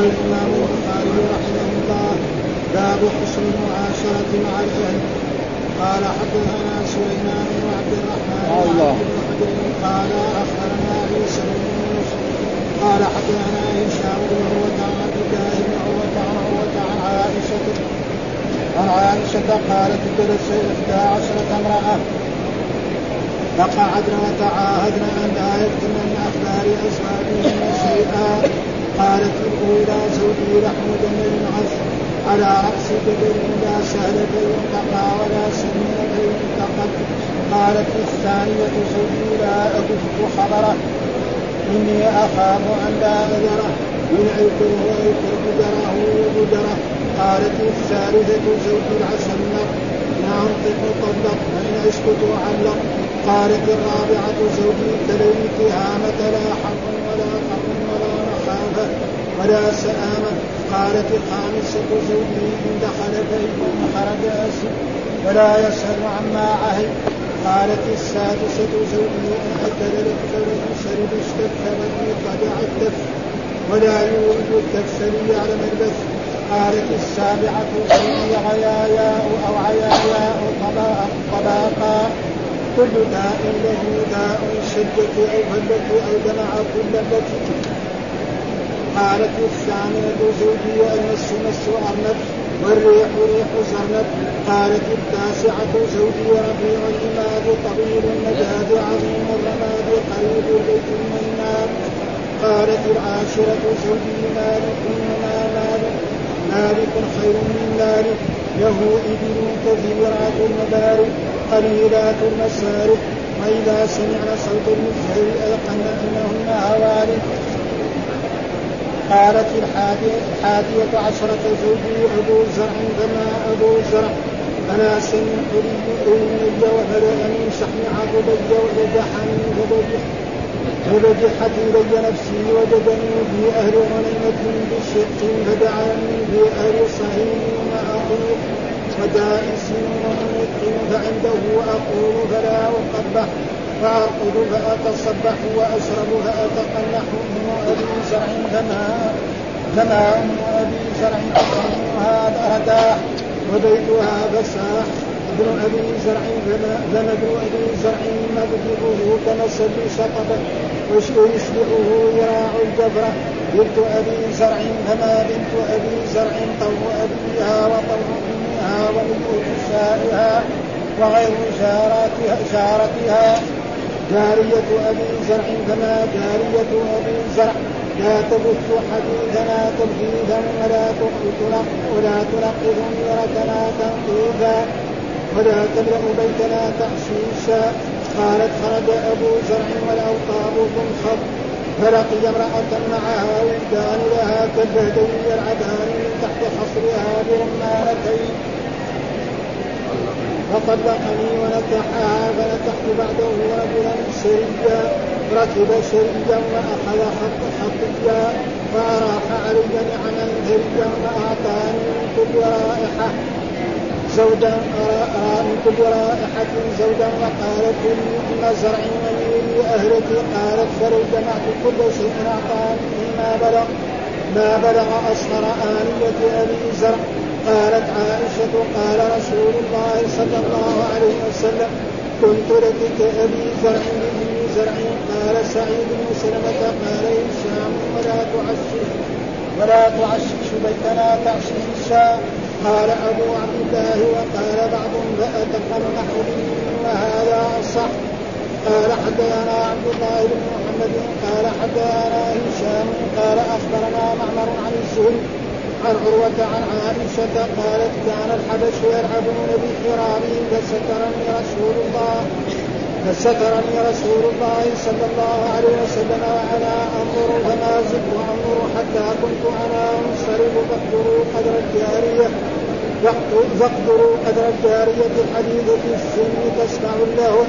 قال الامام البخاري رحمه الله باب حسن المعاشره مع الاهل قال حدثنا سليمان بن عبد الرحمن الله. قال اخبرنا عيسى بن يوسف قال حدثنا هشام بن عروه عن عبد الله بن عروه عن عروه عن عائشه عن عائشه قالت جلس احدى عشره امراه فقعدنا وتعاهدنا ان لا يكتمن من أخبار ازواجهن شيئا قالت الاولى زوجي لحم جمل عذب على رأس جبل لا سهل فينتقى ولا سمين فينتقد قالت الثانية زوجي لا اكف خبره. إني أخاف أن لا اذره ينعكه ويكر بدره وبدره قالت الثالثة زوجي العسل. ننطق طلق فان أسكت علق قالت الرابعة زوجي كليل تهامة لا حق ولا ولا سآمة قالت الخامسة زوجي إن دخل فإن خرج أسد ولا يسأل عما عهد. قالت السادسة زوجي إن أكل لك شرب اشتك بني قد عتف ولا يولد الكف ليعلم البث. قالت السابعة زوجي عياياء أو عياياء طباقا كل داء له داء شدة أو هلة أو جمع كل التي قالت الثامنة زوجي والمس مس أرنب والريح ريح زرنب. قالت التاسعة زوجي رفيع الإماد طويل النجاد عظيم الرماد قريب البيت المناب قالت العاشرة زوجي مالك وما مالك مالك خير من مالك. له إبل كثيرات المبارك قليلات المسارك. وإذا سمعن صوت المزهر أيقن أنهن هوالك قالت الحادية, عشرة زوجي أبو زرع فما أبو زرع. أنا سمع حلي أمي وهلأ من شحم عضبي وجدحني فبجح فبجحت إلي نفسي وجدني في أهل غنيمة بشق فدعاني في أهل صهيل وأخوه ودائس ومنق فعنده أقول فلا أقبح. فأرقد فأتصبح وأشرب فأتقنح أم أبي زرع فما فما أم أبي زرع هذا رداح وبيتها فساح ابن أبي زرع فمد أبي زرع مبلغه كمسل شطبه ويشبعه ذراع الجبره بنت أبي زرع فما بنت أبي زرع طوع أبيها وطوع أمها وملء نسائها وغير شارتها. جارية أبي زرع فما جارية أبي زرع. لا تبث حديثنا تبديدا ولا تلق ولا تنقذ ميرتنا تنقيذا ولا تملأ بيتنا تحشيشا. قالت خرج أبو زرع والأوطاب تنخض فلقي امرأة معها ولدان لها كالبهدين يلعبان من تحت خصرها برمانتين فطلقني ونكحها فنكحت بعده رجلا سريا ركب سريا وأخذ خط خطيا فأراح علي نعما ثريا وأعطاني من كل رائحة زوجا من كل رائحة زوجا وقالت لي أم زرع ولي أهلتي قالت فلو جمعت كل شيء أعطاني ما بلغ ما بلغ أصغر آنية أبي زرع. قالت عائشة قال رسول الله صلى الله عليه وسلم كنت لك كأبي زرع لأبي زرع. قال سعيد بن سلمة قال هشام ولا تعشش ولا تعشش بيتنا تعشش الشام قال أبو عبد الله وقال بعضهم فأتقن نحو وهذا الصح قال حدثنا عبد الله بن محمد قال حدثنا هشام قال أخبرنا معمر عن الزهري عن عروة عن عائشة قالت كان الحبش يلعبون بحرامهم فسترني رسول الله. فسترني رسول الله صلى الله عليه وسلم وأنا انظر فما زلت انظر حتى كنت أنا انصرف فاقدروا قدر الجارية فاقدروا قدر الجارية الحديثه السن تسمع له.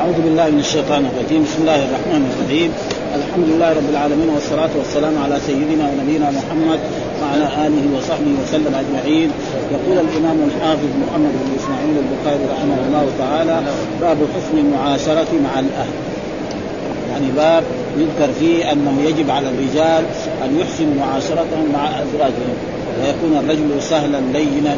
أعوذ بالله من الشيطان الرجيم، بسم الله الرحمن الرحيم، الحمد لله رب العالمين والصلاة والسلام على سيدنا ونبينا محمد وعلى آله وصحبه وسلم أجمعين. يقول الإمام الحافظ محمد بن إسماعيل البخاري رحمه الله تعالى باب حسن المعاشرة مع الأهل. يعني باب يذكر فيه أنه يجب على الرجال أن يحسنوا معاشرتهم مع أزواجهم. ويكون الرجل سهلا لينا.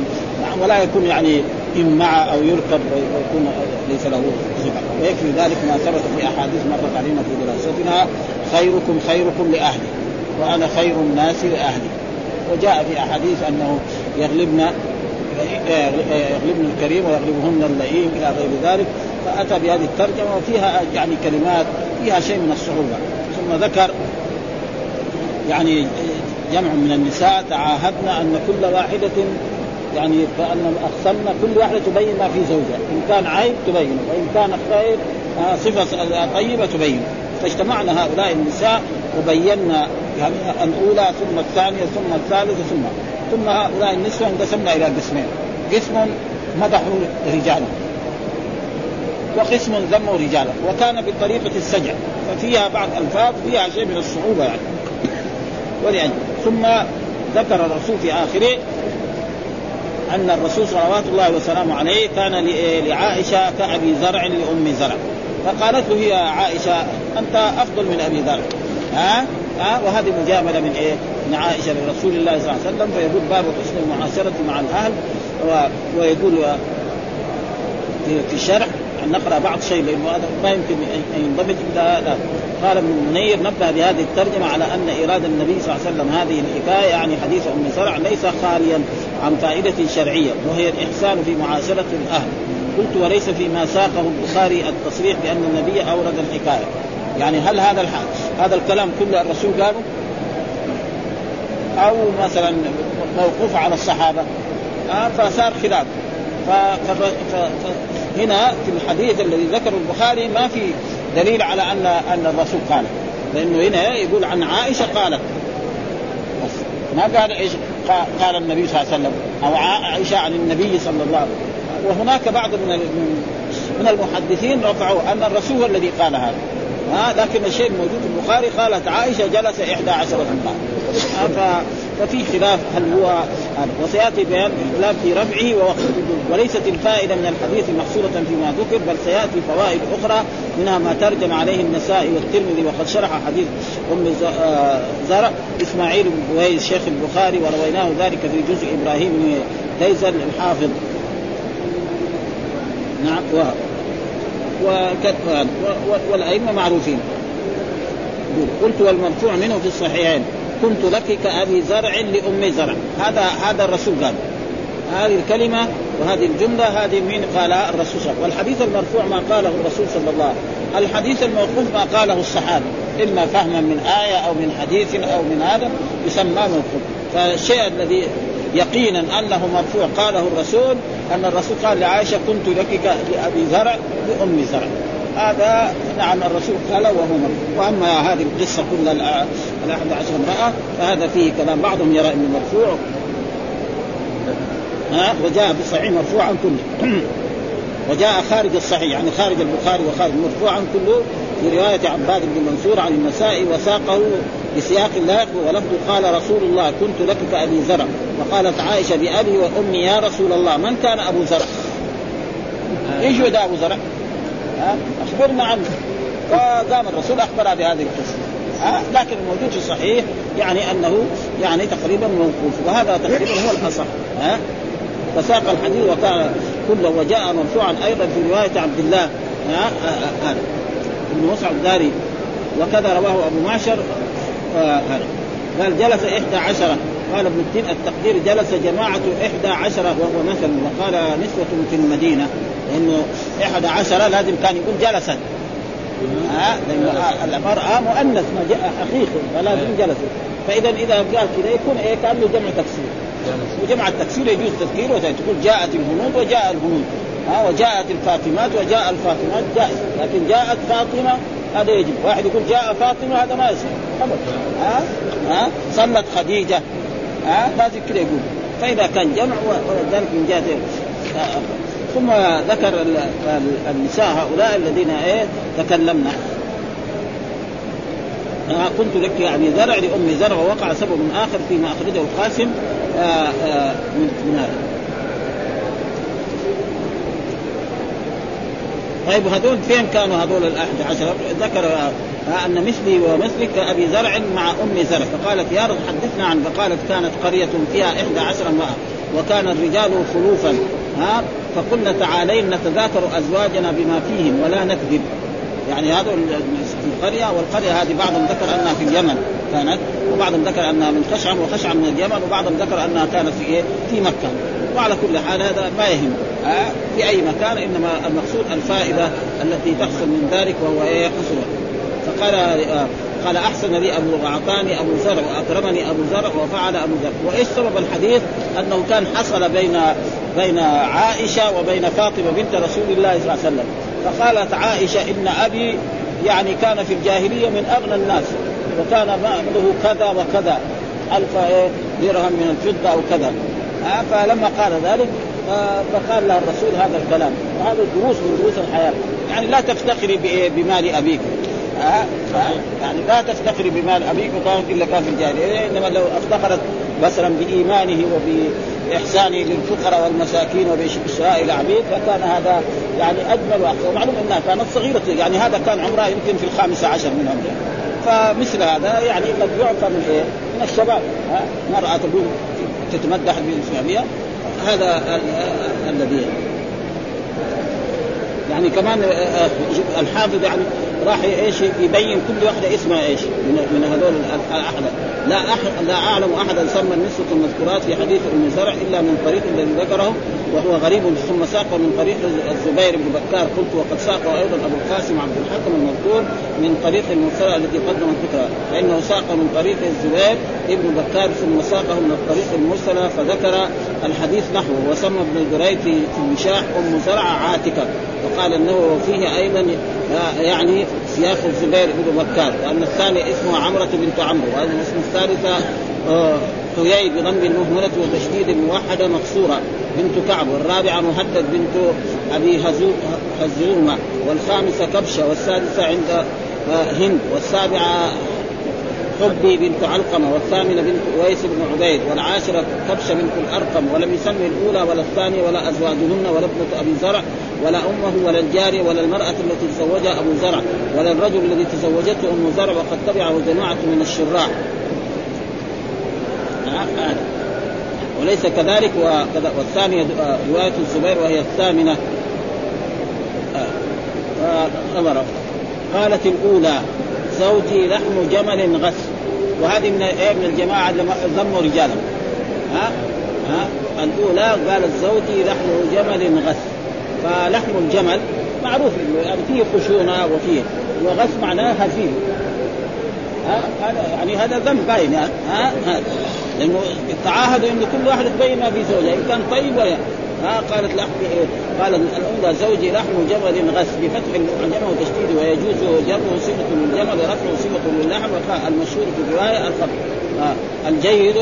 ولا يكون يعني مع أو يركب ويكون ليس له زبع ويكفي ذلك ما ثبت في أحاديث مرت علينا في دراستنا. خيركم خيركم لاهله وأنا خير الناس لأهلي. وجاء في أحاديث أنه يغلبن يغلبن الكريم ويغلبهن اللئيم إلى غير ذلك. فأتى بهذه الترجمة وفيها يعني كلمات فيها شيء من الصعوبة. ثم ذكر يعني جمع من النساء تعاهدنا أن كل واحدة يعني كان اقسمنا كل واحدة تبين ما في زوجها. إن كان عيب تبين وإن كان خير آه، صفة طيبة تبين فاجتمعنا هؤلاء النساء وبينا يعني الأولى ثم الثانية ثم الثالثة ثم. ثم هؤلاء النسوة انقسمنا إلى قسمين. قسم مدحوا رجالا وقسم ذموا رجالا وكان بطريقة السجع. ففيها بعض الفاظ فيها شيء من الصعوبة يعني. ولأجل. ثم ذكر الرسول في آخره أن الرسول صلوات الله وسلامه عليه كان لعائشة كأبي زرع لأم زرع. فقالت له هي عائشة أنت أفضل من أبي ذر ها؟ ها؟ وهذه مجاملة من إيه؟ من عائشة لرسول الله صلى الله عليه وسلم. فيقول باب حسن المعاشرة مع الأهل. ويقول في الشرح أن نقرأ بعض شيء لأنه هذا ما يمكن أن ينضبط. إلا هذا قال ابن منير نبه بهذه الترجمة على أن إرادة النبي صلى الله عليه وسلم هذه الحكاية يعني حديث أم سرع ليس خاليا. عن فائدة شرعية وهي الإحسان في معاشرة الأهل. قلت وليس فيما ساقه البخاري التصريح بأن النبي أورد الحكاية. يعني هل هذا الحال هذا الكلام كله الرسول قاله؟ أو مثلا موقوف على الصحابة؟ آه فصار خلاف. فهنا في الحديث الذي ذكره البخاري ما في دليل على ان أن الرسول قال لأنه هنا يقول عن عائشة قالت. ما قال إيش؟ قال النبي صلى الله عليه وسلم أو عائشة عن النبي صلى الله عليه وسلم. وهناك بعض من من المحدثين رفعوا أن الرسول الذي قال هذا. ها لكن الشيء الموجود في البخاري قالت عائشة جلس 11 امراه ففي خلاف هل هو وسيأتي بيان الخلاف في رفعه ووقته وليست الفائدة من الحديث محصوره فيما ذكر بل سيأتي فوائد أخرى منها ما ترجم عليه النسائي والترمذي وقد شرح حديث أم آه، زرع إسماعيل بن بويس شيخ البخاري ورويناه ذلك في جزء إبراهيم بن الحافظ. نعم والأئمة معروفين. قلت والمرفوع منه في الصحيحين كنت لك كأبي زرع لأم زرع. هذا هذا الرسول قال. هذه الكلمة وهذه الجملة هذه مين قالها الرسول صلى الله عليه وسلم. والحديث المرفوع ما قاله الرسول صلى الله عليه وسلم. الحديث الموقوف ما قاله الصحابة. إما فهما من آية أو من حديث أو من هذا يسمى موقوف. فالشيء الذي يقينا أنه مرفوع قاله الرسول أن الرسول قال لعائشة كنت لك لأبي زرع لأم زرع هذا نعم الرسول قال وهو مرفوع وأما هذه القصة كل الأحد عشر امرأة فهذا فيه كلام بعضهم يرى إنه مرفوع. ها؟ وجاء بالصحيح مرفوعا كله. وجاء خارج الصحيح يعني خارج البخاري وخارج مرفوعا كله في رواية عباد بن منصور عن النسائي وساقه بسياق لا ولفظ قال رسول الله كنت لك كأبي زرع وقالت عائشة بأبي وأمي يا رسول الله من كان أبو زرع؟ إيش هو أبو زرع؟ ها أخبرنا عنه. فقام الرسول أخبر بهذه القصة. ها لكن الموجود في الصحيح يعني أنه يعني تقريبا موقوف وهذا تقريبا هو الأصح. ها فساق الحديث وكان كله وجاء مرفوعا أيضا في رواية عبد الله. ها مصعب الداري وكذا رواه أبو معشر. هذا قال جلس إحدى عشرة قال ابن الدين التقدير جلس جماعة إحدى عشرة وهو مثل. وقال نسوة في المدينة. لأنه إحدى عشرة لازم كان يقول جلست ها؟ لأن المرأة مؤنث حقيقي فلازم جلست فإذا إذا قال كذا يكون إيه؟ كأنه جمع تكسير وجمع التكسير يجوز تذكيره تقول جاءت الهنود وجاء الهنود. ها؟ وجاءت الفاطمات وجاء الفاطمات جائز. لكن جاءت فاطمة هذا يجب. واحد يقول جاء فاطمة هذا ما يصير. ها؟ ها؟ صلت خديجة. ها؟ لازم كذا يقول. فإذا كان جمع ولذلك من جهة ثم ذكر النساء هؤلاء الذين إيه؟ تكلمنا. آه كنت لك يعني زرع لأم زرع ووقع سبب آخر فيما أخرجه القاسم آه آه من, من هذا. طيب هذول فين كانوا هذول الأحد عشر؟ ذكر أن مثلي ومثلك كابي زرع مع أم زرع فقالت يا رب حدثنا عن فقالت كانت قرية فيها إحدى عشر امرأة وكان الرجال خلوفا ها؟ فقلنا تعالين نتذاكر أزواجنا بما فيهم ولا نكذب. يعني هذا القرية والقرية هذه بعضهم ذكر أنها في اليمن كانت وبعضهم ذكر أنها من خشعم وخشعم من اليمن وبعضهم ذكر أنها كانت في إيه؟ في مكة. وعلى كل حال هذا ما يهم. آه في أي مكان إنما المقصود الفائدة التي تحصل من ذلك وهو إيه؟ فقال آه قال أحسن لي أبو أعطاني أبو زرع وأكرمني أبو زرع وفعل أبو زرع وإيش سبب الحديث؟ أنه كان حصل بين بين عائشة وبين فاطمة بنت رسول الله صلى الله عليه وسلم. فقالت عائشة إن أبي يعني كان في الجاهلية من أغنى الناس وكان ماله كذا وكذا ألف درهم من الفضة أو كذا. آه فلما قال ذلك فقال له الرسول هذا الكلام. وهذا دروس من دروس الحياة. يعني لا تفتخري بمال أبيك. آه يعني لا تفتخري بمال أبيك وكان الا كان في الجاهلية. إنما لو افتخرت مثلا بإيمانه وبإحسانه للفقراء والمساكين وبشراء العبيد فكان هذا يعني أجمل واحسن ومعلوم أنها كانت صغيرة. يعني هذا كان عمرها يمكن في الخامسه عشر من عمرها فمثل هذا يعني قد يعفى من إيه؟ من الشباب. مرأة تقول تتمدح بالإسلامية هذا الذي يعني كمان الحافظ يعني راح إيش يبين كل واحدة اسمها إيش؟ من من هذول الأحد. لا أحد لا أعلم أحدا سمى النسوة المذكورات في حديث أم زرع إلا من طريق الذي ذكره وهو غريب ثم ساق من طريق الزبير بن بكار. قلت وقد ساقه أيضا أبو القاسم عبد الحكم المذكور من طريق المرسلة التي قدم الذكرى فإنه ساق من طريق الزبير ابن بكار ثم ساقه من الطريق المرسلة فذكر الحديث نحوه. وسمى ابن جريج في المشاح أم زرع عاتكة وقال إنه فيه أيضا يعني سياق الزبير بن بكار وأن الثاني اسمه عمرة بنت عمرو وأن الاسم الثالثه حيي بضم المهملة وتشديد الموحدة مقصورة بنت كعب والرابعة مهدد بنت أبي هزومة والخامسة كبشة والسادسة عند هند والسابعة حبي بنت علقمة والثامنة بنت اويس بن عبيد والعاشرة كبشه بنت الأرقم ولم يسمي الأولى ولا الثانية ولا أزواجهن ولا ابنة أبي زرع ولا أمه ولا الجارية ولا المرأة التي تزوجها أبو زرع ولا الرجل الذي تزوجته أم زرع وقد تبعه جماعة من الشراح وليس كذلك والثانية رواية الزبير وهي الثامنة. نظر قالت الأولى زوجي لحم جمل غث وهذه من إيه من الجماعة اللي ذموا رجالهم. ها؟ ها؟ الأولى قالت زوجي لحم جمل غث فلحم الجمل معروف يعني فيه خشونة وفيه. وغث معناه هزيل. ها؟ هذا يعني هذا ذنب باين ها؟ ها؟ لأنه تعاهدوا انه كل واحد يبين ما في زوجة. إن كان طيب ولا ها؟ قالت لحم قال الأولى زوجي لحم جمل غث بفتح الجمل وتشديده ويجوز جره صفه للجمل ورفعه صفه للحم المشهور في الرواية الفضل الجيد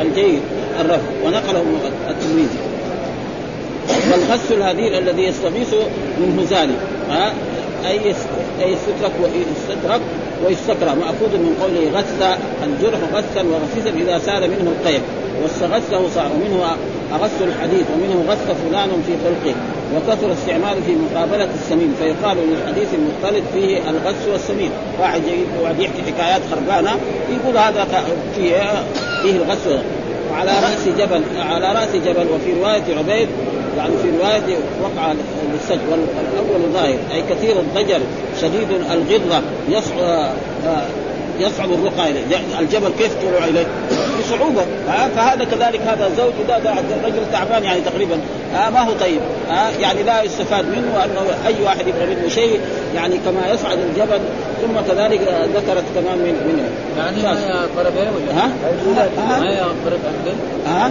الجيد الرفع. ونقله التلميذي. والغث الهدير الذي يستغيث منه ذلك. ها أي أي يستترك ويستترك ويستكرى مأخوذ من قوله غث الجرح غثا وغثيثا إذا سال منه القيد واستغثه صار ومنه أغث الحديث ومنه غث فلان في خلقه. وكثر استعماله في مقابلة السمين فيقال للحديث المختلط فيه الغث والسمين. واحد واحد يحكي حكايات خربانة يقول هذا فيه فيه الغث وعلى رأس جبل على رأس جبل وفي رواية عبيد يعني في رواية وقع للسجن والأول ظاهر. أي كثير الضجر شديد الغضة يصعب يصعب الرقى إليه، الجبل كيف تروح إليه؟ بصعوبه، ها؟ فهذا كذلك هذا زوج ده, ده رجل تعبان يعني تقريبا. ها؟ ما هو طيب، ها؟ يعني لا يستفاد منه أنه أي واحد يبغى منه شيء يعني كما يصعد الجبل ثم كذلك ذكرت كمان من من يعني ما يقرب ولا؟ ها؟ ما يقرب ها؟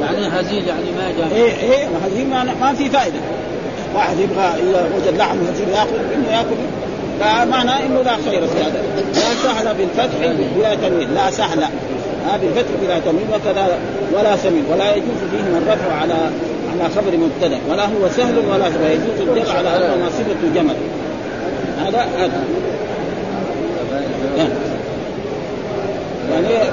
يعني هزيل يعني ما جاء إيه إيه هزيل ما, ما في فائدة. واحد يبغى اذا وجد لحم هزيل ياكل إنه ياكل. فمعنى إنه لا خير في هذا. لا سهل بالفتح بلا تنوين لا سهل. ها بالفتح بلا تنوين وكذا ولا سمين. ولا يجوز فيهما الرفع على على خبر مبتدأ. ولا هو سهل ولا يجوز الجر على أنه صفة جمل. هذا هذا يعني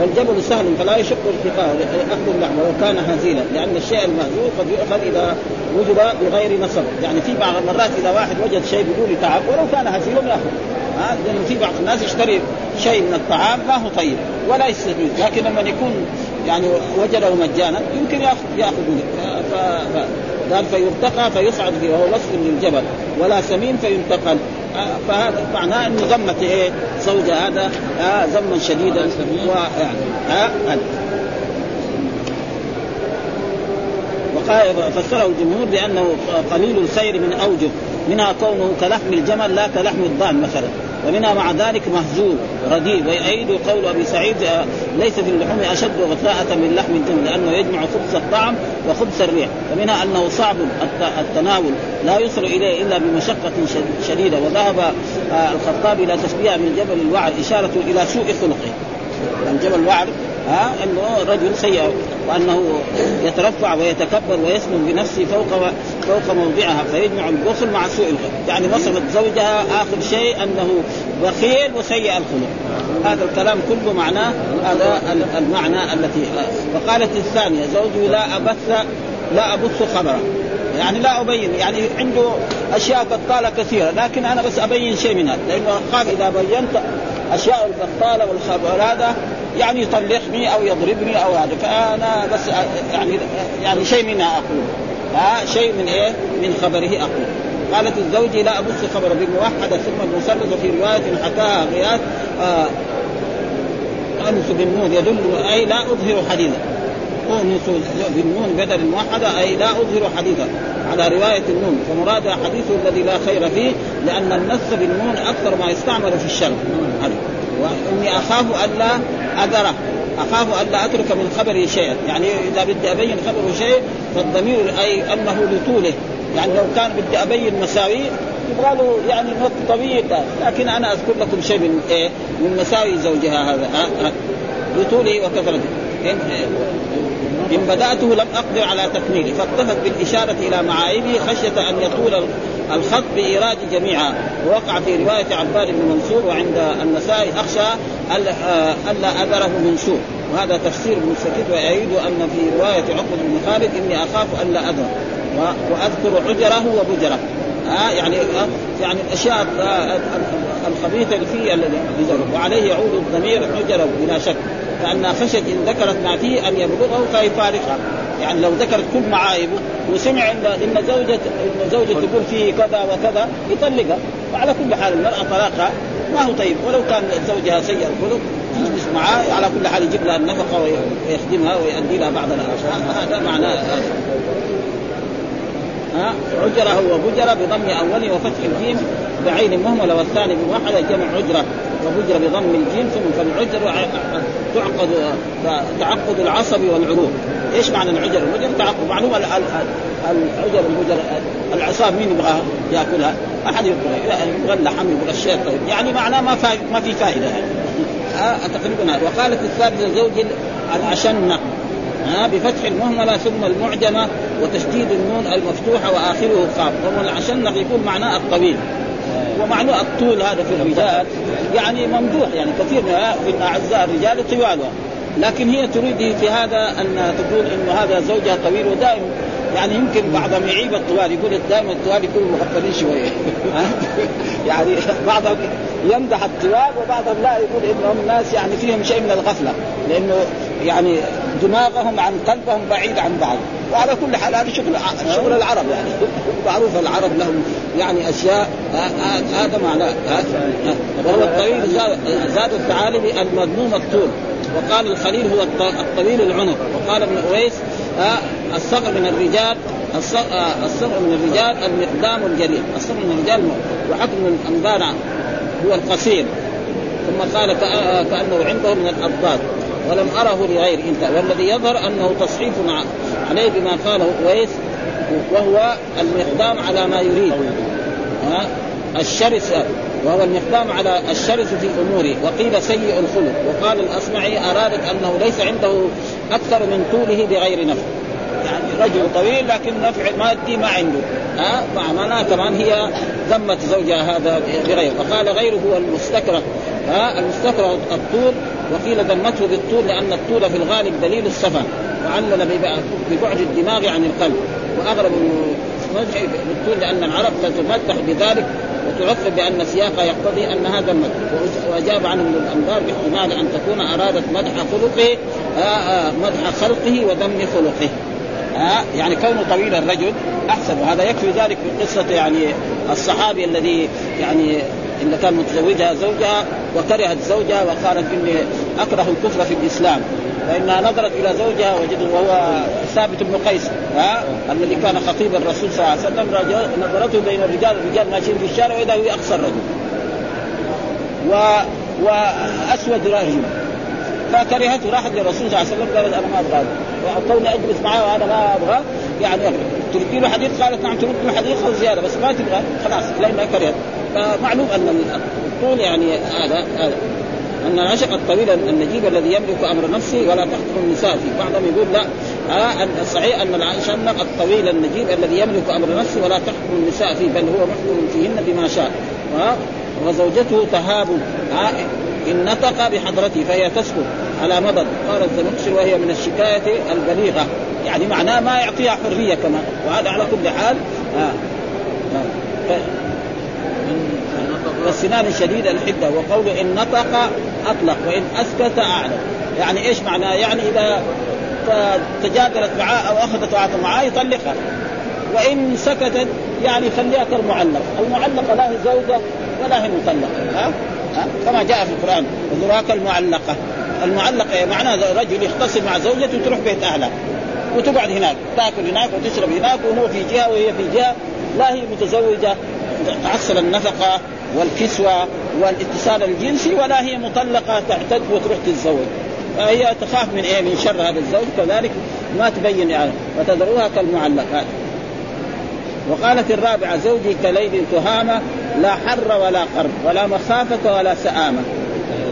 والجبل سهل فلا يشق ارتقاء اخذ اللحم ولو كان هزيلا لأن الشيء المهزول قد يؤخذ إذا وجد بغير نصب. يعني في بعض المرات إذا واحد وجد شيء بدون تعب ولو كان هزيلا يأخذ. ها؟ لأنه في بعض الناس يشتري شيء من الطعام ما هو طيب ولا يستفيد. لكن لما يكون يعني وجده مجانا يمكن ياخذ يأخذ منه. ف... قال فيرتقى فيصعد فيه وهو وصف للجبل. ولا سمين فينتقل. فهذا معناه إنه ذمت إيه؟ زوجها هذا آه ذما شديدا ويعني آه وقال فسره الجمهور بأنه قليل الخير من أوجه منها كونه كلحم الجمل لا كلحم الضأن مثلا. ومنها مع ذلك مهزوم رديء ويؤيد قول أبي سعيد آه، ليس في اللحوم أشد غثاءة من لحم الجمل لأنه يجمع خبز الطعم وخبز الريح. ومنها أنه صعب التناول لا يصل إليه إلا بمشقة شديدة. وذهب آه، الخطابي إلى تشبيه من جبل الوعر إشارة إلى سوء خلقه. يعني جبل الوعر ها إنه رجل سيء وأنه يترفع ويتكبر ويسمو بنفسه فوق فوق موضعها فيجمع البخل مع سوء الخلق يعني وصفت زوجها آخر شيء أنه بخيل وسيء الخلق. هذا الكلام كله معناه هذا المعنى التي وقالت الثانية زوجي لا أبث لا أبث خبره يعني لا أبين يعني عنده أشياء بطاله كثيرة لكن أنا بس أبين شيء منها. لأنه خاف إذا بينت أشياء البطالة والخبر هذا يعني يطلقني أو يضربني أو هذا. فأنا بس يعني يعني شيء منها أقول. ها شيء من إيه؟ من خبره أقول. قالت الزوج لا أبص خبر بالموحدة ثم المثلث وفي رواية حكاها غياث آه أنس بالنون يدل أي لا أظهر حديثا. أنس بالنون بدل الموحدة أي لا أظهر حديثا. على رواية النون. فمرادها حديثه الذي لا خير فيه لأن النص بالنون أكثر ما يستعمل في الشرع. واني اخاف الا اذره اخاف الا اترك من خبره شيئا. يعني اذا بدي ابين خبره شيء فالضمير اي انه لطوله. يعني لو كان بدي ابين مساوي يبغى له يعني نط طويل. لكن أنا اذكر لكم شيء من إيه؟ من مساوي زوجها هذا. لطوله وكثرته. إن بدأته لم أقدر على تكميله. فاكتفت بالإشارة إلى معايبه خشية أن يطول الخط بإيراد جميعها ووقع في رواية عباد بن منصور وعند النسائي أخشى ألا أذره من سوء وهذا تفسير ابن السكيت ويعيد أن في رواية عقبة بن خالد إني أخاف ألا أذر وأذكر عجره وبجره. آه يعني يعني الأشياء الخبيثة اللي فيه الذي وعليه يعود الضمير حجره بلا شك فانها خشت إن ذكرت ما فيه أن يبلغه فيفارقها يعني لو ذكرت كل معايبه وسمع إن إن زوجة إن زوجة تقول فيه كذا وكذا يطلقها. وعلى كل حال المرأة طلاقها ما هو طيب. ولو كان زوجها سيء الخلق يجلس معاه على كل حال يجيب لها النفقة ويخدمها ويؤدي لها بعض الأشياء. هذا؟ معناه ها؟ عجرة وبجرة بضم أوله وفتح الجيم بعين مهملة والثاني بموحدة جمع عجرة وبجرة بضم الجيم ثم فالعجر تعقد تعقد العصب والعروق. إيش معنى العجر؟ العجر تعقد معلوم العجر البجر العصاب مين يبغى يأكلها؟ أحد يبغى يبغى اللحم يبغى الشيء طيب. يعني معناه ما. ما في فائده يعني تقريبا وقالت الثالثة زوج العشنة ها بفتح المهملة ثم المعجمة وتشديد النون المفتوحة وآخره خاف العشنق يكون معناه الطويل. ومعنى الطول هذا في الرجال. يعني ممدوح يعني كثير من أعزاء الرجال طوالها. لكن هي تريد في هذا أن تقول إنه هذا زوجها طويل ودائما يعني يمكن بعضهم يعيب الطوال يقول دائما الطوال يكونوا مغفلين شوية. يعني بعضهم يمدح الطوال وبعضهم لا يقول إنهم ناس يعني فيهم شيء من الغفلة لأنه يعني دماغهم عن قلبهم بعيد عن بعض. وعلى كل حال هذا شغل شغل العرب يعني. معروف العرب لهم يعني أشياء هذا معناه وهو الطويل زاد الثعالبي المذموم الطول. وقال الخليل هو الطويل العنق. وقال ابن أويس الصغر من الرجال الصغر من الرجال المقدام الجليل. الصغر من الرجال وحكم الانبان هو القصير. ثم قال كأنه عنده من الاضداد ولم أره لغير إنت. والذي يظهر أنه تصحيف عليه بما قاله أويس وهو المقدام على ما يريد. الشرس وهو المقدام على الشرس في أموره. وقيل سيء الخلق. وقال الأصمعي ارادت أنه ليس عنده أكثر من طوله بغير نفع يعني رجل طويل لكن نفع مادي ما عنده. ها؟ معناه كمان هي ذمت زوجها هذا بغير وقال غيره هو المستكره. ها؟ المستكره الطول. وقيل ذمته بالطول لأن الطول في الغالب دليل السفه وعلل ببعد الدماغ عن القلب. وأغرب بالطول لأن العرب تتمدح بذلك تعقب بأن سياقها يقتضي أن هذا المدح وأجاب عنه ابن الأنبار باحتمال أن تكون أرادت مدح خلقه آه، مدح خلقه وذم خلقه. ها يعني كونه طويل الرجل أحسن وهذا يكفي ذلك في قصة يعني الصحابي الذي يعني اللي كان متزوجها زوجها وكرهت زوجها وقالت إني أكره الكفر في الإسلام. فإنها نظرت إلى زوجها وجده وهو ثابت بن قيس ها الذي كان خطيب الرسول صلى الله عليه وسلم نظرته بين الرجال الرجال ماشيين في الشارع واذا هو أقصى الرجل. و وأسود رجل. فكرهته راحت للرسول صلى الله عليه وسلم قالت أنا ما أبغى كوني اجلس معاه وأنا ما أبغى يعني تردي له حديث؟ قالت نعم ترد له حديث أو زيادة بس ما تبغى خلاص لانها كرهت فمعلوم أن الطول يعني هذا هذا. أن العشق الطويل النجيب الذي يملك أمر نفسه ولا تحكم النساء فيه. بعضهم يقول لا آه الصحيح أن العشق الطويل النجيب الذي يملك أمر نفسه ولا تحكم النساء فيه بل هو محكم فيهن بما شاء. آه وزوجته تهاب. آه إن نطق بحضرته فهي تسكت على مضض قال الزمخشري وهي من الشكاية البليغة يعني معناه ما يعطيها حرية كمان وهذا على كل حال آه. آه. والسنان الشديد الحدة وقوله إن نطق أطلق وإن أسكت أعلم يعني إيش معناه؟ يعني إذا تجادلت معاه أخذت وعطت معاه يطلقها وإن سكتت يعني خليها كالمعلق، المعلقة لا هي زوجة ولا هي مطلقة ها؟ كما جاء في القرآن وذراك المعلقة. المعلقة معناها رجل يختصر مع زوجته وتروح بيت اهلها وتقعد هناك تاكل هناك وتشرب هناك وهو في جهة وهي في جهة. لا هي متزوجة. تحصل النفقة والكسوة والاتصال الجنسي ولا هي مطلقة تعتد وتروح تتزوج. فهي تخاف من إيه؟ من شر هذا الزوج. كذلك ما تبين يعني. وتذروها كالمعلقات. وقالت الرابعة زوجي كليل تهامة لا حر ولا قرب ولا مخافة ولا سآمة.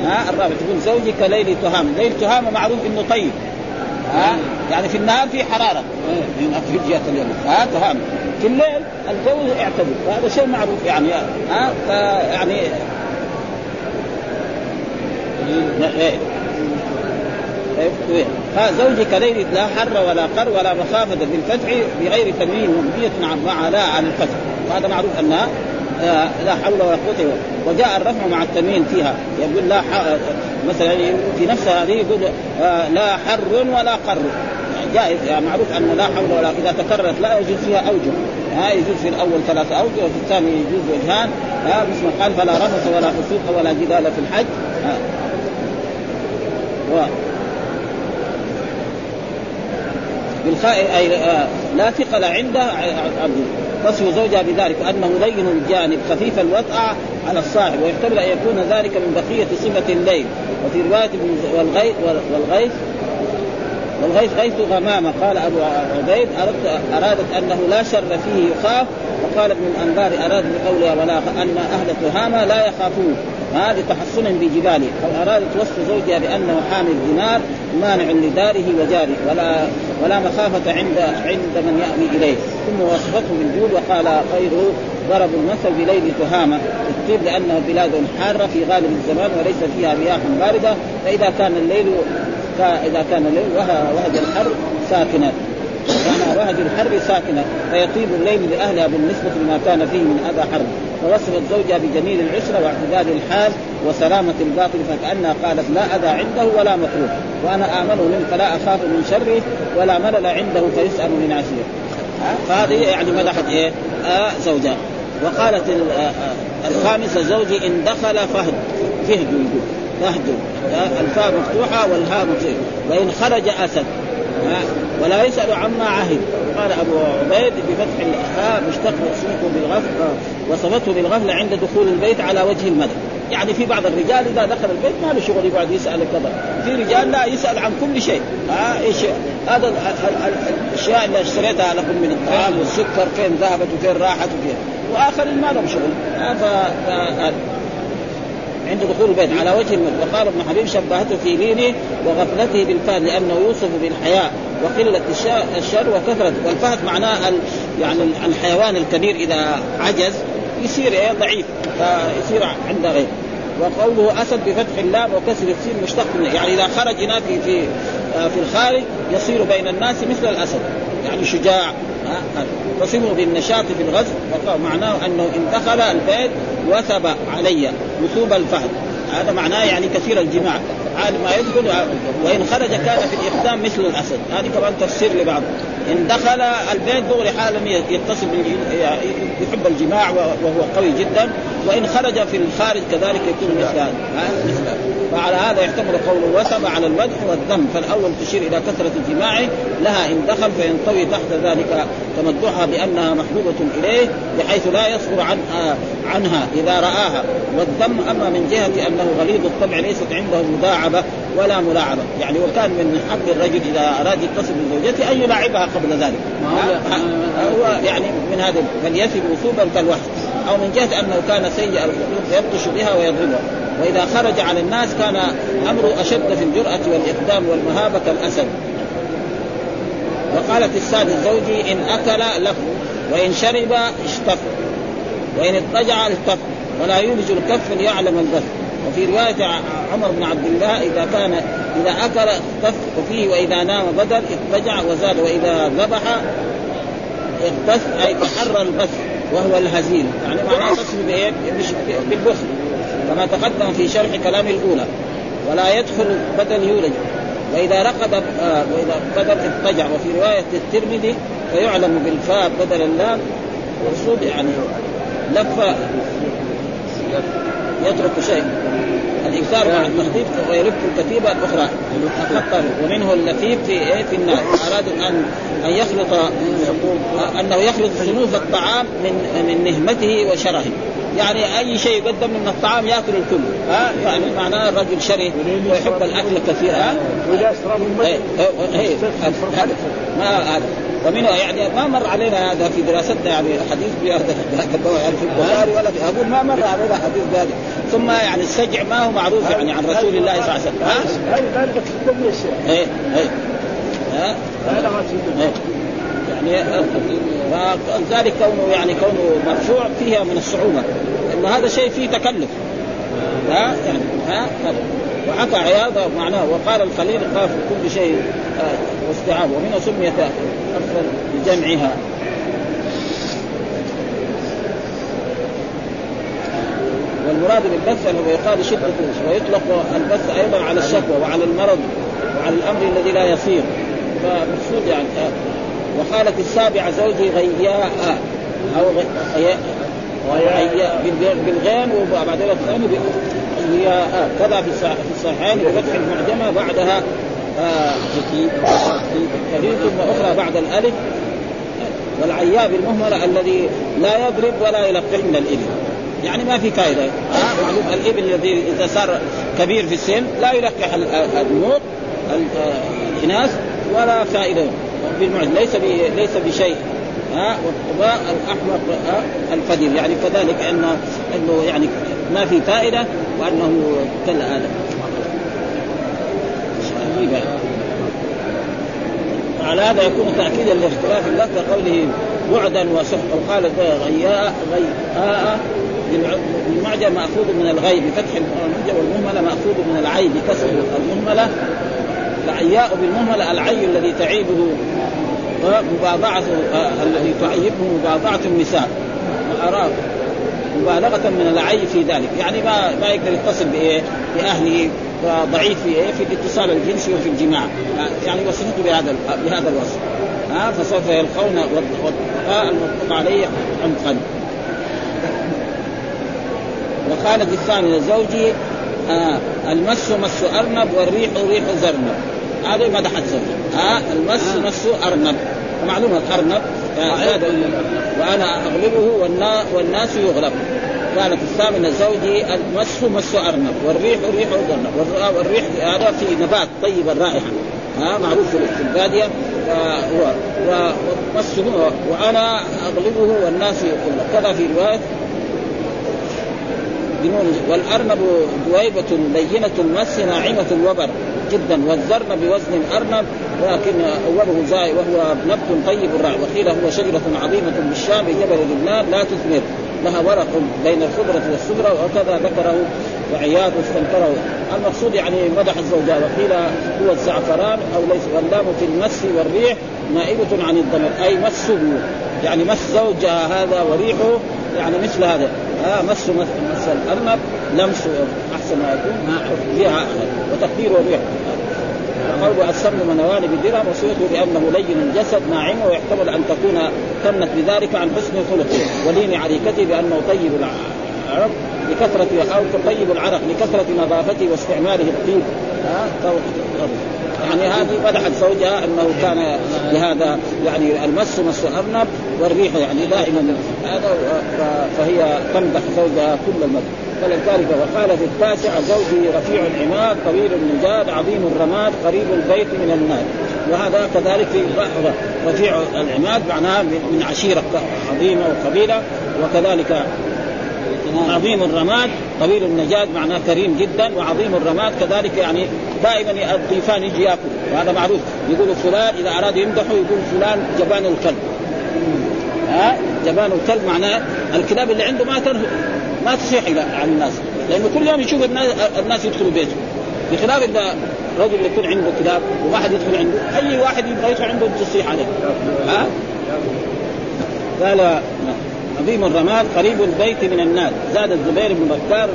ها الرابعة تقول زوجي كليل تهامة. ليل تهامة معروف إنه طيب. ها يعني في النهار في حرارة. في جهة اليوم. ها تهامة. في الليل الجو اعتدل وهذا شيء معروف يعني. ها يعني إيه. إيه. زوجك ليل لا حر ولا قر ولا مخافة بالفتح بغير تنوين مبنية مع لا عن الفتح. وهذا معروف انها آه، لا حول ولا قوة وجاء الرفع مع التنوين فيها. يقول لا مثلا في نفسها هذه يقول آه، لا حر ولا قر. جائز يعني معروف ان لا حول ولا إذا تكررت لا يجوز فيها أوجه. ها يجوز في الأول ثلاثة أوجه وفي الثاني يجوز وجهان. ها مثل قال فلا رفث ولا فسوق ولا جدال في الحج. ها. و بالخاء أي آه، لا ثقل عنده عبده تصف زوجها بذلك انه لين الجانب خفيف الوطأ على الصاحب ويحتمل أن يكون ذلك من بقية صفة الليل. وفي رواية والغيث والغيث والغيث غيث غمامة. قال أبو عبيد أردت أرادت أنه لا شر فيه يخاف وقال ابن الأنبار أراد بقولها ولا أن أهل تهامة لا يخافون. هذا تحصنا بجباله. أو ارادت وصف زوجها بأنه حامل دينار مانع لداره وجاره ولا ولا مخافة عند عند من يأوي إليه. ثم وصفته بالجود وقال خيره ضرب المثل بليل تهامة. الطيب لأنه بلاد حارة في غالب الزمان وليس فيها رياح باردة. فإذا كان الليل فإذا كان الليل وهج الحر ساكنة. يعني وهج الحر ساكنة فيطيب الليل لأهلها بالنسبة لما كان فيه من اذى حر فوصفت زوجها بجميل العشرة واعتدال الحال وسلامة الباطن فكأنها قالت لا أذى عنده ولا مكروه. وأنا امنه منه فلا أخاف من شره ولا ملل عنده فيسأل من عشيره فهذه يعني مدحت إيه؟ آه زوجها. وقالت آه، الخامسة زوجي إن دخل فهد. فهد يقول. فهد. الفاء مفتوحة والهاء مفتوحة. وإن خرج أسد. ولا يسأل عما عهد. قال أبو عبيد بفتح الهاء مشتق اسمه بالغفل وصفته بالغفلة عند دخول البيت على وجه المدى يعني في بعض الرجال إذا دخل البيت ما له شغل يقعد يسأل كذا. في رجال لا يسأل عن كل شيء. ها؟ إيش؟ هذا الأشياء اللي اشتريتها لكم من الطعام والسكر فين ذهبت وفين راحت وفين. واخر ما لهم شغل. ف... عند دخول البيت على وجه المد وقال ابن حبيب شبهته في لينه وغفلته بالفهد لأنه يوصف بالحياء وقلة الشر وكثرة والفهد معناه يعني الحيوان الكبير إذا عجز يصير إيه؟ ضعيف فيصير عند غيره وقوله أسد بفتح اللام وكسر السين مشتق منه. يعني إذا خرج هنا في في في الخارج يصير بين الناس مثل الأسد. يعني شجاع ها تصفه بالنشاط في الغزو. معناه أنه ان دخل البيت وثب علي وثوب الفهد. هذا معناه يعني كثير الجماع. عاد ما يدخل وإن خرج كان في الإقدام مثل الأسد. هذه كمان تفسير لبعض. إن دخل البيت دغري حالا يتصل يحب الجماع وهو قوي جدا. وإن خرج في الخارج كذلك يكون مثل هذا. فعلى هذا يحتمل قول وثب على المدح والذم فالأول تشير إلى كثرة الجماع لها إن دخل فينطوي تحت ذلك تمدحها بأنها محبوبة إليه بحيث لا يصبر عن عنها إذا رآها. والذم أما من جهة أنه غليظ الطبع ليست عنده مداعبة ولا ملاعبة. يعني وكان من حق الرجل إذا أراد يتصل بزوجته أن يلاعبها قبل ذلك. هو يعني من هذا فليثب وثوبا كالوحش. أو من جهة أنه كان سيء الخلق يبطش بها ويضربها وإذا خرج على الناس كان امره أشد في الجرأة والإقدام والمهابة كالأسد. وقالت السادس زوجي إن أكل لف وإن شرب اشتف وإن اضطجع التف ولا يولج الكف ليعلم البث. وفي رواية عمر بن عبد الله إذا كان إذا أكل اختف وفيه وإذا نام بدل اضطجع وزاد. وإذا ذبح اغتث أي تحرى البث. وهو الهزيل يعني معناه تصل بالبخل. كما تقدم في شرح كلام الأولى. ولا يدخل بدل يولج. وإذا رقد آه وإذا بدل اضطجع وفي رواية الترمذي فيعلم بالفاء بدل اللام. مقصود يعني لف يترك شيء. الإكثار مع التخطيط ويلف الكتيبة الأخرى. ومنه اللفيف في إيه؟ في النار. أراد ان أن يخلط أنه يخلط صنوف الطعام من من نهمته وشرهه يعني أي شيء يقدم من الطعام يأكل الكل. ها؟ يعني معناه الرجل شره ويحب الأكل كثير ها إيه، إيه، إيه، ما هذا ومنه يعني ما مر علينا هذا في دراستنا يعني حديث بهذا يعني في البخاري ولا في أقول ما مر علينا حديث بهذا ثم يعني السجع ما هو معروف يعني عن رسول الله صلى الله عليه وسلم. ها؟ إيه إيه. ها؟ يعني ذلك كونه يعني كونه مرفوع فيها من الصعوبة. إن هذا شيء فيه تكلف. ها؟ يعني ها؟ وحكى عياض معناه وقال الخليل قاف كل شيء آه واستيعاب ومنه سميت افضل بجمعها. والمراد بالبث أنه يقال شدة ويطلق البث أيضا على الشكوى وعلى المرض وعلى الأمر الذي لا يصير. فمقصود يعني آه وقالت السابعة زوجي غياء غياء بالغين وبعدين الثاني غياء كذا في الصحيحين بفتح المعجمة بعدها كثير ثم أخرى بعد الألف. والعياء بالمهملة الذي لا يضرب ولا يلقح من الإبل. يعني ما في فائدة معلوم الإبل الذي إذا صار كبير في السن لا يلقح النور الإناث ولا فائدة بالمعز ليس ليس بشيء. ها والقضاء الأحمق الفدير يعني كذلك انه إنه يعني ما في فائدة وأنه كالادم على هذا يكون تأكيدا لاختلاف اللفظ قوله بعدا وسحقا وقال غياء غياء. بالمعجم مأخوذ من الغي بفتح المعجم والمهملة مأخوذ من العين بكسر المهملة العياء بالمهملة العي الذي تعيبه. مباضعة الذي تعيبه مباضعة النساء الأراض مبالغة من العي في ذلك. يعني ما ما يقدر يتصل بإيه؟ بأهله ضعيف في إيه؟ في الاتصال الجنسي وفي الجماع. يعني وصفته بهذا بهذا الوصف. ها فسوف يلقون والطاء المطلق عليه عمقا وقالت الثانية زوجي آه المس مس أرنب والريح ريح زرنب. هذا مدحت زوجها. ها المس مس أرنب. معلومة الأرنب هذا وأنا أغلبه والناس يغلب. قالت الثامنة زوجي المس مس أرنب والريح ريح زرنب والريح هذا في نبات طيب الرائحة ها معروف في البادية ومسه وأنا أغلبه والناس يغلب كذا في بنون والأرنب دويبة بينة المس ناعمة الوبر جدا والذرن بوزن الأرنب ولكن أوله زاي وهو نبت طيب الرعي وقيل هو شجرة عظيمة بالشام جبل لبنان لا تثمر لها ورق بين الخضرة والسدرة وكذا ذكره وعياض واستنكره المقصود يعني مدح الزوجاء وقيل هو الزعفران أو ليس واللام في المس والريح نائبة عن الضمر أي مسه يعني مس زوجها هذا وريحه يعني مثل هذا. آه مس مس الأرنب لمس أحسن ما يكون فيها وتقديره الريح. قول السمن منوان بدرهم وصيته بأنه لين الجسد ناعم ويحتمل أن تكون تمت بذلك عن حسن خلقه. ولين عريكته بأنه طيب العرق لكثرة أو تطيب العرق لكثرة نظافته واستعماله الطيب. يعني هذه مدحت زوجها أنه كان لهذا يعني المس مس الارنب والريح يعني دائما هذا فهي تمدح زوجها كل المدح فلذلك وقال في التاسع زوجي رفيع العماد طويل النجاد عظيم الرماد قريب البيت من النار. وهذا كذلك في رفيع العماد معناه من عشيرة عظيمة وقبيلة وكذلك عظيم الرماد طويل النجاد معناه كريم جدا وعظيم الرماد كذلك يعني دائما الضيفان يجي ياكل وهذا معروف. يقول فلان إذا أراد يمدحه يقول فلان جبان الكلب. ها؟ جبان الكلب معناه الكلاب اللي عنده ما تنهو ما تصيح عن الناس. لأنه كل يوم يشوف الناس, الناس يدخلوا بيته. بخلاف إذا رجل يكون عنده كلاب وواحد يدخل عنده أي واحد يبغى يدخل عنده تصيح عليه. ها؟ قال عظيم الرماد قريب البيت من الناس. زاد الزبير بن بكار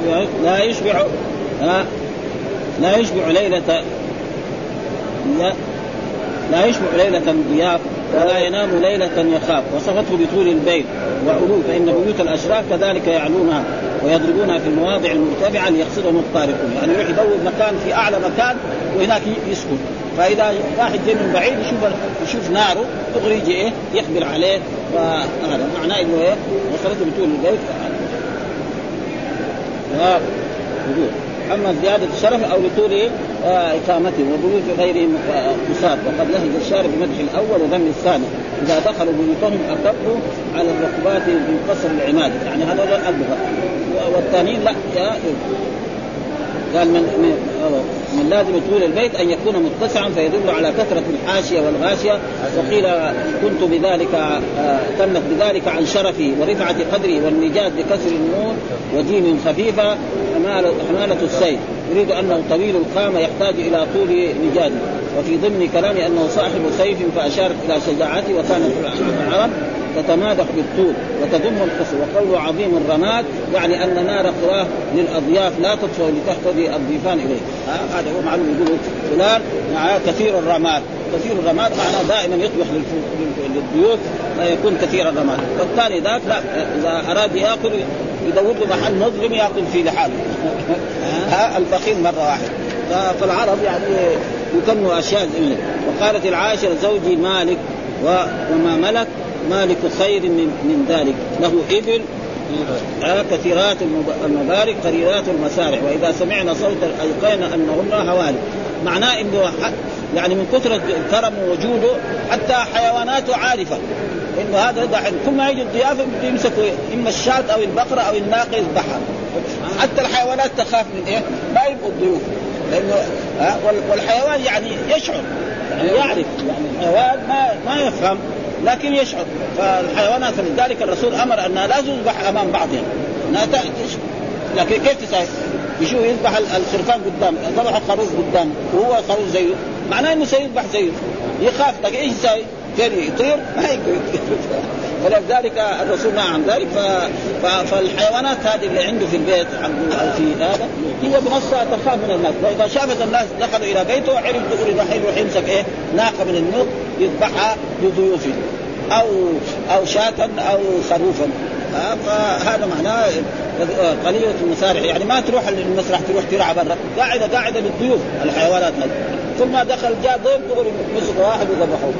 لا يشبع لا, يشبع ليلة لا, لا يشبع ليلة ضياف ولا ينام ليلة يخاف. وصفته بطول البيت وعلو فإن بيوت الأشراف كذلك يعلونها ويضربونها في المواضع المرتفعة ليقصدهم الطارقون. يعني يروح يدور مكان في أعلى مكان وهناك يسكن. فإذا واحد جاي من بعيد يشوف يشوف ناره دغري يجي إيه؟ يقبل عليه. فهذا معناه إنه إيه؟ وصلته بطول البيت. وجود أما زيادة الشرف أو لطول آه اقامته وبيوت غيرهم مصاب. وقد لهج الشارع بمدح الأول وذم الثاني. إذا دخلوا بيوتهم اقروا على الركبات من قصر العماد يعني هذا اللغة والثانيين لا قال من من لازم طول البيت أن يكون متسعا فيدل على كثرة الحاشية والغاشية. وقيل كنت بذلك آه، كنت بذلك عن شرفي ورفعة قدري والنجاد بكسر النون وجيم خفيفة حمالة السيف. يريد أنه طويل القامه يحتاج إلى طول نجاده وفي ضمن كلامه أنه صاحب سيف فاشارت إلى شجاعته وكانت العرب تتمادح بالطول وتضم القصر. وقوله عظيم الرماد يعني أن نار قواه للأضياف لا تطفئ لتهتدي الضيفان إليه. هذا هو معلوم يقول فلان كثير الرماد. كثير الرماد معناه دائما يطبخ للضيوف يكون كثير الرماد. والثاني ذاك لا إذا أراد يأكل يدور له محل مظلم يأكل فيه لحاله. ها البخيل مرة واحدة. فالعرب يعني يكنوا أشياء زي وقالت العاشرة زوجي مالك وما ملك مالك خير من من ذلك. له إبل آه كثيرات المبارك قريرات المسارع وإذا سمعنا صوتا ايقينا انهن هوالك معناه إنه يعني من كثر الكرم ووجوده حتى حيواناته عارفة. إنه هذا دحين كل ما يجي الضيافة يمسكوا إما الشاة أو البقرة أو الناقة يذبحها. حتى الحيوانات تخاف من إيه؟ ما يبقوا الضيوف. لأنه والحيوان يعني يشعر يعني يعرف. يعني الحيوان ما ما يفهم. لكن يشعر. فالحيوانات فلذلك الرسول أمر أنها لا تذبح أمام بعضها. أنها لكن كيف تساوي؟ يشوف يذبح الخرفان قدام ذبح خروف قدام وهو خروف زيه. معناه إنه سيذبح زيه. يخاف لكن إيش يساوي؟ يطير؟ ما يقدر فلذلك الرسول نهى عن ذلك. ف... فالحيوانات هذه اللي عنده في البيت أو في هذا هي بنفسها تخاف من الناس. فإذا شافت الناس دخلوا إلى بيته عرف دغري دحين يروح يمسك إيه؟ ناقة من النوق يذبحها لضيوفه أو أو شاة أو خروفا. فهذا معناه قليلة المسارح يعني ما تروح المسرح تروح ترعى برا. قاعدة قاعدة للضيوف الحيوانات هذه. ثم دخل جاء ضيف دغري مسك واحد وذبحوه.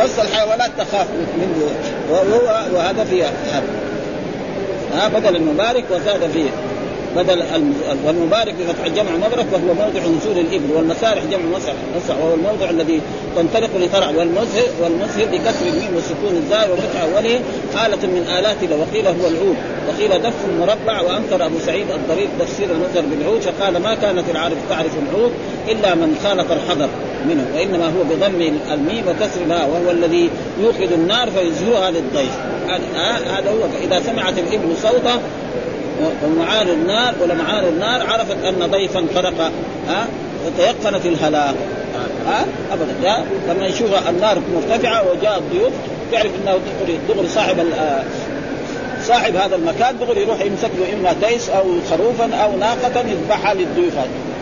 بس الحيوانات تخاف منه. وهو وهذا فيها. ها بدل المبارك وزاد فيه بدل والمبارك بفتح الجمع مبرك وهو موضع نزول الإبل والمسارح جمع مسح مسح وهو الموضع الذي تنطلق لترع والمزهر والمزهر بكسر الميم وسكون الزاي وفتح أوله آلة من آلات وقيل هو العود. وقيل دف مربع وأنكر أبو سعيد الضرير تفسير المزهر بالعود فقال ما كانت العارف تعرف العود إلا من خالط الحضر منه وإنما هو بضم الميم وكسر الهاء وهو الذي يوقد النار فيزهرها للضيف. هذا هو. إذا سمعت الإبل صوته ومعان النار ولمعان النار عرفت أن ضيفا فرق ها وتيقنت الهلاك. ها ابدا. لما يشوف النار مرتفعة وجاء الضيوف تعرف إنه دغري دغري صاحب آه، صاحب هذا المكان دغري يروح يمسك له إما تيس أو خروفا أو ناقة يذبحها للضيوف.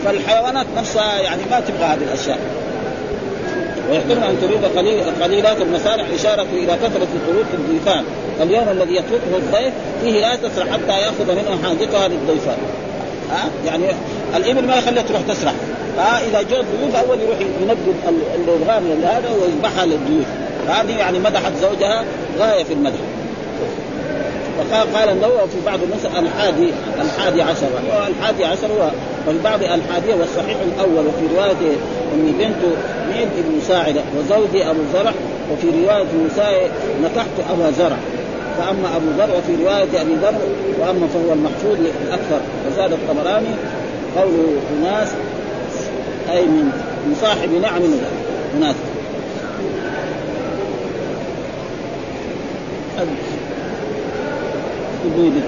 فالحيوانات نفسها يعني ما تبغى هذه الأشياء. ويحتمل أن تريد قليل قليلات المسارح إشارة إلى كثرة طرق الضيفان. اليوم الذي يتركه الضيف فيه لا تسرح حتى يأخذ منه حاجتها للضيفان. ها؟ يعني الإبل ما يخليها تروح تسرح. ها؟ إذا جو الضيوف أول يروح ينقب ال- الغام هذا ويذبحها للضيوف. هذه يعني مدحت زوجها غاية في المدح. وقال قال النووي في بعض النسخ الحادي الحادي عشر. والحادي عشر وفي بعض الحادية والصحيح الأول وفي رواية أم بنت ميل بن ساعدة وزوجي أبو زرع وفي رواية موسى نكحت أبا زرع. فأما أبو زرع وفي رواية أبي ذر وأما فهو المحفوظ الأكثر وزاد الطبراني قول أناس أي من صاحب نعم أناس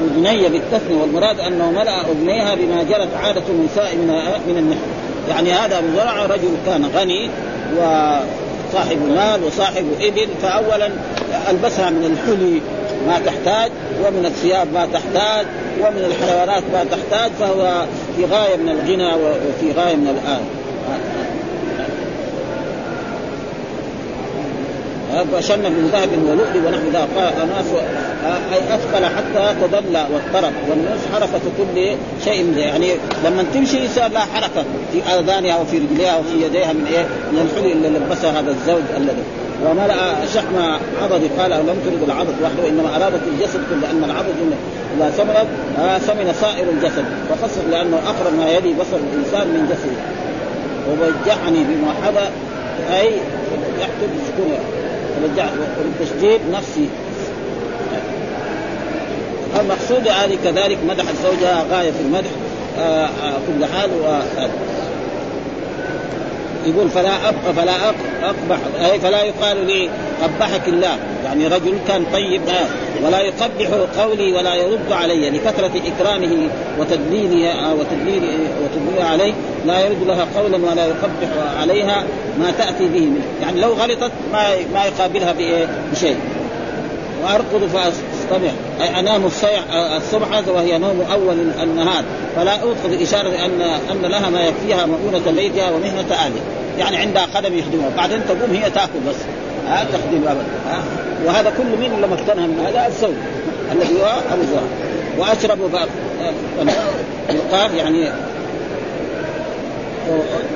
أذني بالتثني والمراد أنه ملأ أذنيها بما جرت عادة النساء من من النحل. يعني هذا أبو زرع رجل كان غني وصاحب مال وصاحب إبل فأولا ألبسها من الحلي ما تحتاج ومن الثياب ما تحتاج ومن الحيوانات ما تحتاج فهو في غاية من الغنى وفي غاية من الآن. وشن من ذهب ولؤلؤ ونحو ذلك قال اناس أي أثقل حتى تدلى واضطرب والناس حركة كل شيء. يعني لما تمشي يصير لها حركة في أذانها وفي رجليها وفي يديها من إيه؟ من الحلي اللي لبسها هذا الزوج الذي. وملأ شحم عضد قال لم ترد العضد وحده إنما أرادت الجسد لأن العضد إذا سمنت آه سمن سائر الجسد. وخصص لأنه أقرب ما يلي بصر الإنسان من جسده. ووجعني بموحده أي يحدث سكونه والتشديد نفسي. المقصود هذه كذلك مدحت زوجها غاية في المدح آه آه كل حال و يقول فلا ابقى فلا أقبح أي فلا يقال لي قبحك الله. يعني رجل كان طيب ولا يقبح قولي ولا يرد علي لكثرة إكرامه وتدليله وتدليل وتدليل عليه. لا يرد لها قولا ولا يقبح عليها ما تأتي به منه. يعني لو غلطت ما ما يقابلها بشيء. وأرقد فأستمع. أي أنام الصبح وهي نوم أول النهار. فلا اوقظ اشاره ان أن لها ما يكفيها مؤونة بيتها ومهنة اهلها يعني عندها قدم يخدمها. بعدين تقوم هي تأكل بس. ها؟ تخدم أبدا. ها؟ وهذا كله مين اللي مكنها من هذا؟ الزوج. الذي هو أبو وأشرب يقال يعني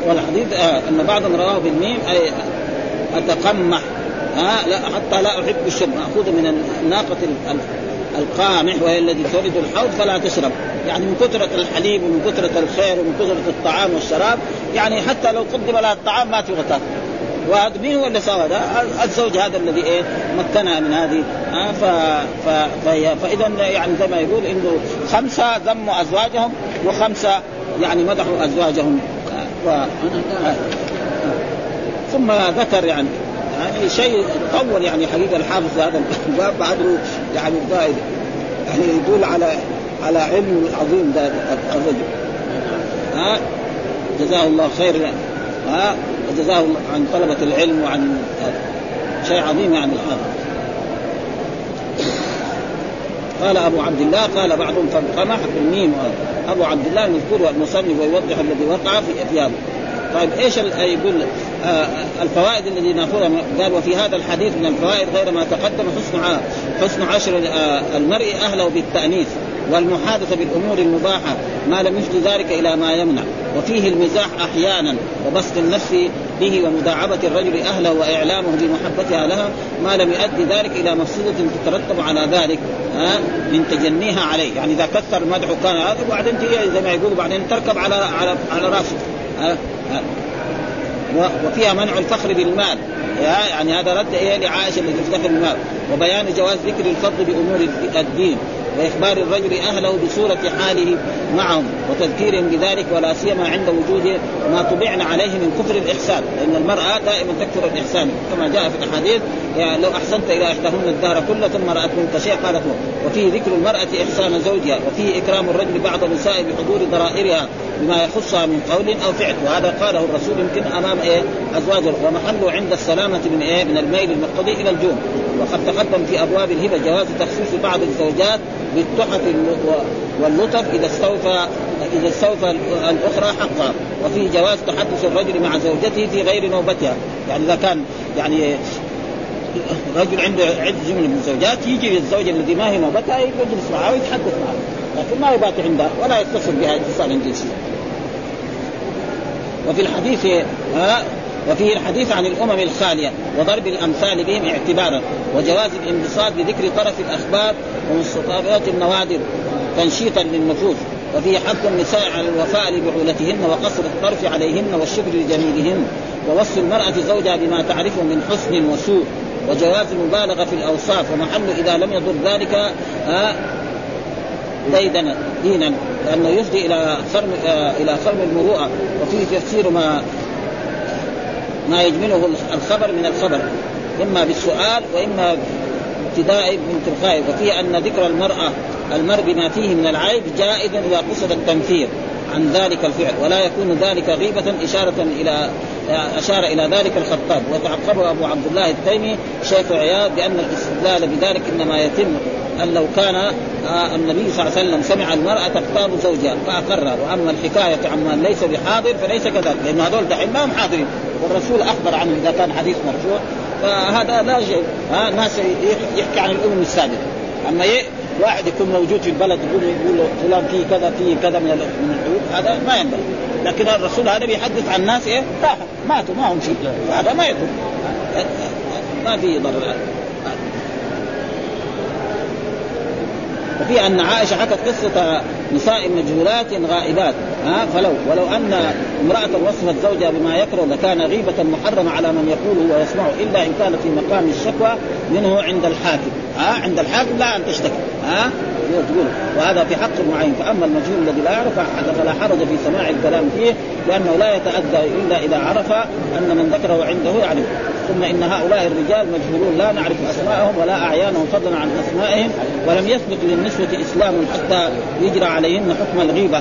والحديث أن بعضهم رواه بالميم أي أتقمح ها لا حتى لا أحب الشرب مأخوذ من الناقة القامح وهي التي تولد الحوض فلا تشرب. يعني من كثرة الحليب ومن كثرة الخير ومن كثرة الطعام والشراب يعني حتى لو قدم لها الطعام ما تبغى تاكل وهذا مين هو اللي سوى هذا؟ الزوج هذا الذي إيه مكنها من هذه آه ف... ف... فهي... فإذا يعني زي ما يقول إنه خمسة ذموا أزواجهم وخمسة يعني مدحوا أزواجهم. آه و... ثم ذكر يعني يعني شيء طول يعني حقيقة الحافظ هذا الباب بعده يعني يعني يدل على على علم عظيم ذا الرجل. ها؟ جزاه الله خير. ها؟ وجزاه عن طلبة العلم وعن شيء عظيم يعني الحافظ. قال أبو عبد الله قال بعضهم فانقمح بالميم أبو عبد الله المذكور المصنف ويوضح الذي وقع في هذا طيب إيش يقول آه الفوائد الذي نأخذها؟ قال وفي هذا الحديث من الفوائد غير ما تقدم حسن حسن عشر آه المرء أهله بالتأنيث والمحادثة بالأمور المباحة ما لم يفضي ذلك إلى ما يمنع. وفيه المزاح أحيانا وبسط النفس به ومداعبة الرجل أهله وإعلامه بمحبتها لها ما لم يؤدي ذلك إلى مفسدة تترتب على ذلك ها من تجنيها عليه. يعني إذا كثر مدحه كان هذا وبعدين تجي زي ما يقولوا بعدين تركب على على على رأسه ها ها. وفيها منع الفخر بالمال يعني هذا رد إيه لعائشة التي تفتخر بالمال وبيان جواز ذكر الفضل بأمور الدين. وإخبار الرجل أهله بصورة حاله معهم وتذكيرهم بذلك ولا سيما عند وجود ما طبعنا عليه من كفر الإحسان لأن المرأة دائما تكفر الإحسان. كما جاء في الأحاديث يعني لو أحسنت إلى إحداهن الدهر كله ثم رات منك شيء قالت له وفيه ذكر المرأة إحسان زوجها وفيه إكرام الرجل بعض النساء بحضور ضرائرها بما يخصها من قول أو فعل. وهذا قاله الرسول يمكن أمام إيه؟ أزواجه. ومحله عند السلامة من إيه؟ من الميل المقتضي إلى الجوم وقد تقدم في أبواب الهبة جواز تخصيص بعض الزوجات بالتحف واللطف إذا استوفى إذا استوفى الأخرى حقها. وفي جواز تحدث الرجل مع زوجته في غير نوبتها. يعني إذا كان يعني رجل عنده عدة من الزوجات يجي الزوجة التي ما هي نوبتها يجلس معها ويتحدث معها لكن ما يبات عندها ولا يتصل بها اتصالا جنسيا. وفي الحديث ها وفيه الحديث عن الأمم الخالية وضرب الأمثال بهم اعتبارا وجواز الانبساط بذكر طرف الأخبار ومستطابات النوادر تنشيطا للنفوس. وفيه حث النساء على الوفاء لبعولتهن وقصر الطرف عليهن والشكر لجميلهن ووصف المرأة زوجها بما تعرفه من حسن وسوء. وجواز المبالغة في الأوصاف ومحل إذا لم يضر ذلك ديدنا دينا لأنه يفضي إلى خرم إلى خرم المروءة. وفيه تفسير ما ما يجمله الخبر من الخبر إما بالسؤال وإما ابتداء من تلقائه. وفيه أن ذكر المرأة المرء بما فيه من العيب جائز إذا قصد التنفير عن ذلك الفعل ولا يكون ذلك غيبة إشارة إلى أشار إلى ذلك الخطاب. وتعقبه أبو عبد الله التيمي شيخ عياض بأن الاستدلال بذلك إنما يتم أن لو كان آه، النبي صلى الله عليه وسلم سمع المرأة تختار زوجها فأقرر وأما الحكاية عما ليس بحاضر فليس كذلك لأن هذول دحين ما هم حاضرين. والرسول أخبر عنه إذا كان حديث مرفوع فهذا لا شيء. ها الناس يحكي عن الأمم السابقة. أما إيه واحد يكون موجود في البلد يقول يقول فلان فيه كذا فيه كذا من من العيوب هذا ما ينبغي. لكن الرسول هذا بيحدث عن الناس إيه؟ ماتوا ما هم شيء. هذا ما يكون. ما في ضرر. وفي أن عائشة حكت قصة نساء مجهولات غائبات ها؟ فلو ولو أن امرأة وصفت زوجها بما يكره لكان غيبة محرمة على من يقوله ويسمعه إلا إن كان في مقام الشكوى منه عند الحاكم ها؟ عند الحاكم لا أن تشتكي ها؟ تقول وهذا في حق معين فأما المجهول الذي لا يعرف فلا حرج في سماع الكلام فيه لأنه لا يتأذى إلا إذا عرف أن من ذكره عنده يعرف ثم إن هؤلاء الرجال مجهولون لا نعرف أسماءهم ولا أعيانهم فضلا عن أسمائهم ولم يثبت للنسوة إسلام حتى يجرى عليهن حكم الغيبة.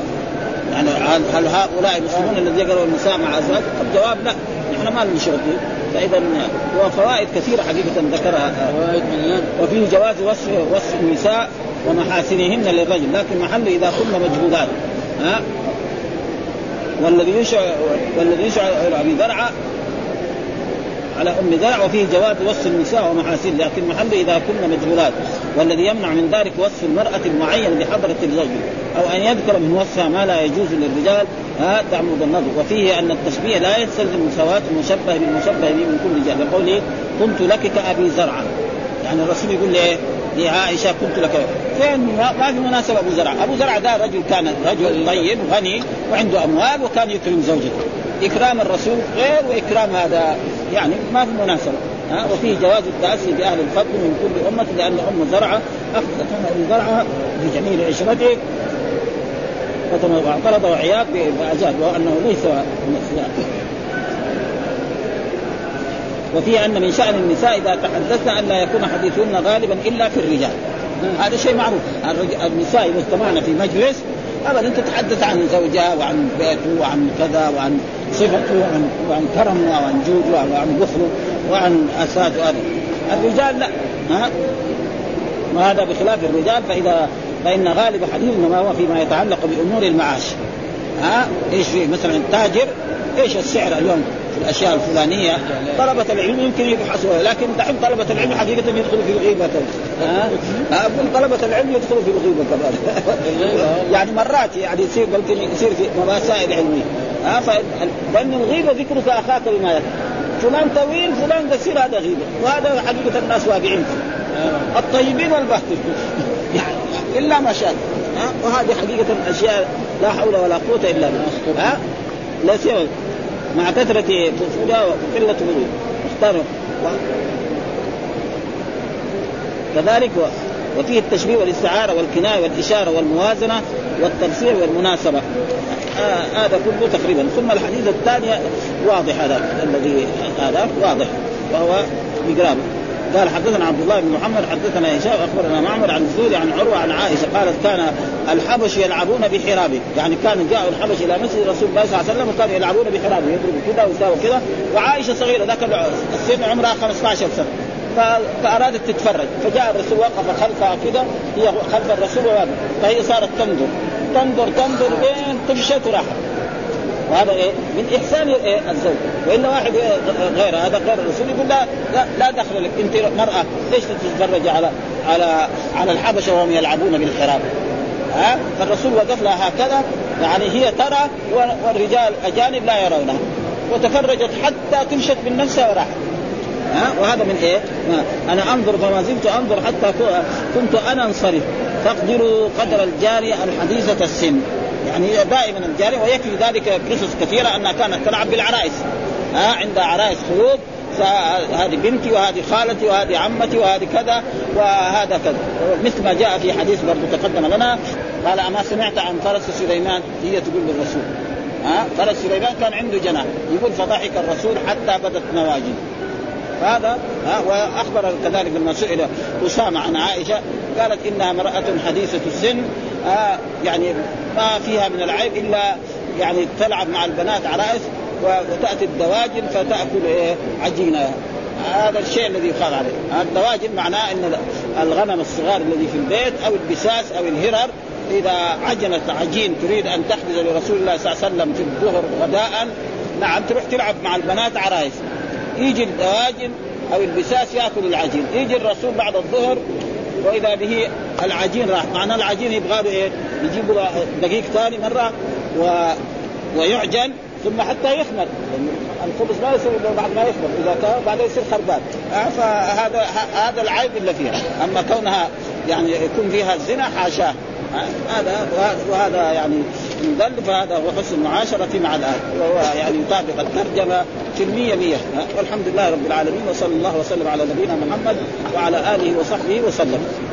يعني هل هؤلاء المسلمون الذين يقروا النساء مع ازواج الجواب لا. نحن ما لنا شغل فاذا وفوائد كثيرة حقيقة ذكرها. وفيه جواز وصف وصف النساء ومحاسنهن للرجل. لكن محل إذا كن مجهولات ها؟ والذي يشع والذي يشع أبي درعه على أم زرع وفيه جواز وصف النساء ومحاسن لكن محله إذا كن مجهولات والذي يمنع من ذلك وصف المرأة المعين بحضرة الزوج أو أن يذكر من وصفها ما لا يجوز للرجال ها تعمد النظر. وفيه أن التشبيه لا يستلزم مساواة المشبه بالمشبه به من كل جهة. بقوله كنت لك كأبي زرعه يعني الرسول يقول لي لعائشة كنت لك فين ما في مناسبة أبو زرع، أبو زرع ده رجل كان رجل طيب غني وعنده أموال وكان يكرم زوجته، إكرام الرسول غير واكرام هذا يعني ما في مناسبة. ها وفيه جواز التأسي بأهل الفضل من كل أمة لأن أم زرعة أخذت أم زرعة بجميل عشرته واعترض عياض بأزاد وأنه ليس من وفي أن من شأن النساء إذا تحدثن أن لا يكون حديثهن غالبا إلا في الرجال. هذا شيء معروف. النساء اذا في مجلس ابدا تتحدث عن زوجها وعن بيته وعن كذا وعن صفته وعن وعن كرمه وعن جوده وعن بخله وعن اساته هذه الرجال لا. ها؟ وهذا بخلاف الرجال فاذا فإن غالب حديثنا ما هو فيما يتعلق بأمور المعاش. ها؟ إيش في مثلا التاجر إيش السعر اليوم في الأشياء الفلانية؟ طلبة العلم يمكن يبحثوا لكن دحين طلبة العلم حقيقة يدخلوا في الغيبة. ها؟ أقول طلبة العلم يدخلوا في الغيبة كمان يعني مرات يعني يصير يصير في مسائل علمية. ها لأن الغيبة ذكرك أخاك بما يكره. فلان طويل فلان قصير هذا غيبة. وهذا حقيقة الناس واقعين فيه. الطيبين والبهتين يعني إلا ما شاء ها وهذه حقيقة أشياء لا حول ولا قوة إلا بالله. ها؟ لا سوى مع كثرة فسودها وقلة مرور اختار و... كذلك. وفيه التشبيه والاستعارة والكناية والإشارة والموازنة والتفسير والمناسبة. آه هذا كله تقريبا. ثم الحديث الثاني واضح هذا الذي هذا واضح وهو مقراب قال حدثنا عبد الله بن محمد حدثنا هشام أخبرنا معمر عن الزهري عن عروة عن عائشة قالت كان الحبش يلعبون بحرابه يعني كان جاءوا الحبش إلى مسجد رسول الله صلى الله عليه وسلم وكانوا يلعبون بحرابه يضربوا كذا ويساووا كذا. وعائشة صغيرة ذاك السن عمرها 15 سنة. فأرادت تتفرج. فجاء الرسول وقف خلفها كذا هي خلف الرسول وهذا فهي صارت تنظر. تنظر تنظر بين طفشت وراحت. وهذا إيه؟ من إحسان إيه؟ الزوج. وإلا واحد إيه؟ غير هذا غير الرسول. يقول لا لا, لا دخل لك. أنت مراه ليش تتفرج على على على الحبشة وهم يلعبون بالحراب؟ ها؟ فالرسول وقف لها هكذا. يعني هي ترى والرجال أجانب لا يرونها. وتفرجت حتى تمشت من نفسها وراحت. ها؟ وهذا من إيه؟ أنا أنظر فما زلت أنظر حتى كنت أنا انصرف. تقدر قدر الجاريه الحديثه السن. يعني دائما الجاريه ويكفي ذلك قصص كثيرة أنها كانت تلعب بالعرائس. ها؟ عندها عرائس خيوط هذه بنتي وهذه خالتي وهذه عمتي وهذه كذا وهذا كذا. مثل ما جاء في حديث برضه تقدم لنا قال أما سمعت عن فرس سليمان؟ هي تقول للرسول. ها؟ فرس سليمان كان عنده جناح. يقول فضحك الرسول حتى بدت نواجذ هذا ها وأخبر كذلك لما سئل أسامة عن عائشة قالت إنها امرأة حديثة السن يعني ما فيها من العيب إلا يعني تلعب مع البنات عرائس وتأتي الدواجن فتأكل إيه عجينة. هذا الشيء الذي يقال عليه. الدواجن معناه إن الغنم الصغار الذي في البيت أو البساس أو الهرر إذا عجنت عجين تريد أن تحدث لرسول الله صلى الله عليه وسلم في الظهر غداء نعم تروح تلعب مع البنات عرايس يجي الدواجن أو البساس يأكل العجين. يجي الرسول بعد الظهر وإذا به العجين راح. معناه العجين يبغى له إيه؟ له دقيق ثاني مرة و... ويعجن ثم حتى يخمر. الخبز ما يصير إلا بعد ما يخمر. إذا كان بعدين يصير خربان. فهذا هذا العيب اللي فيها. أما كونها يعني يكون فيها الزنا حاشاه. هذا وهذا يعني مدل فهذا هو حسن المعاشرة مع الآية وهو يعني يطابق الترجمة في المية مية. والحمد لله رب العالمين وصلى الله وسلم على نبينا محمد وعلى آله وصحبه وسلم.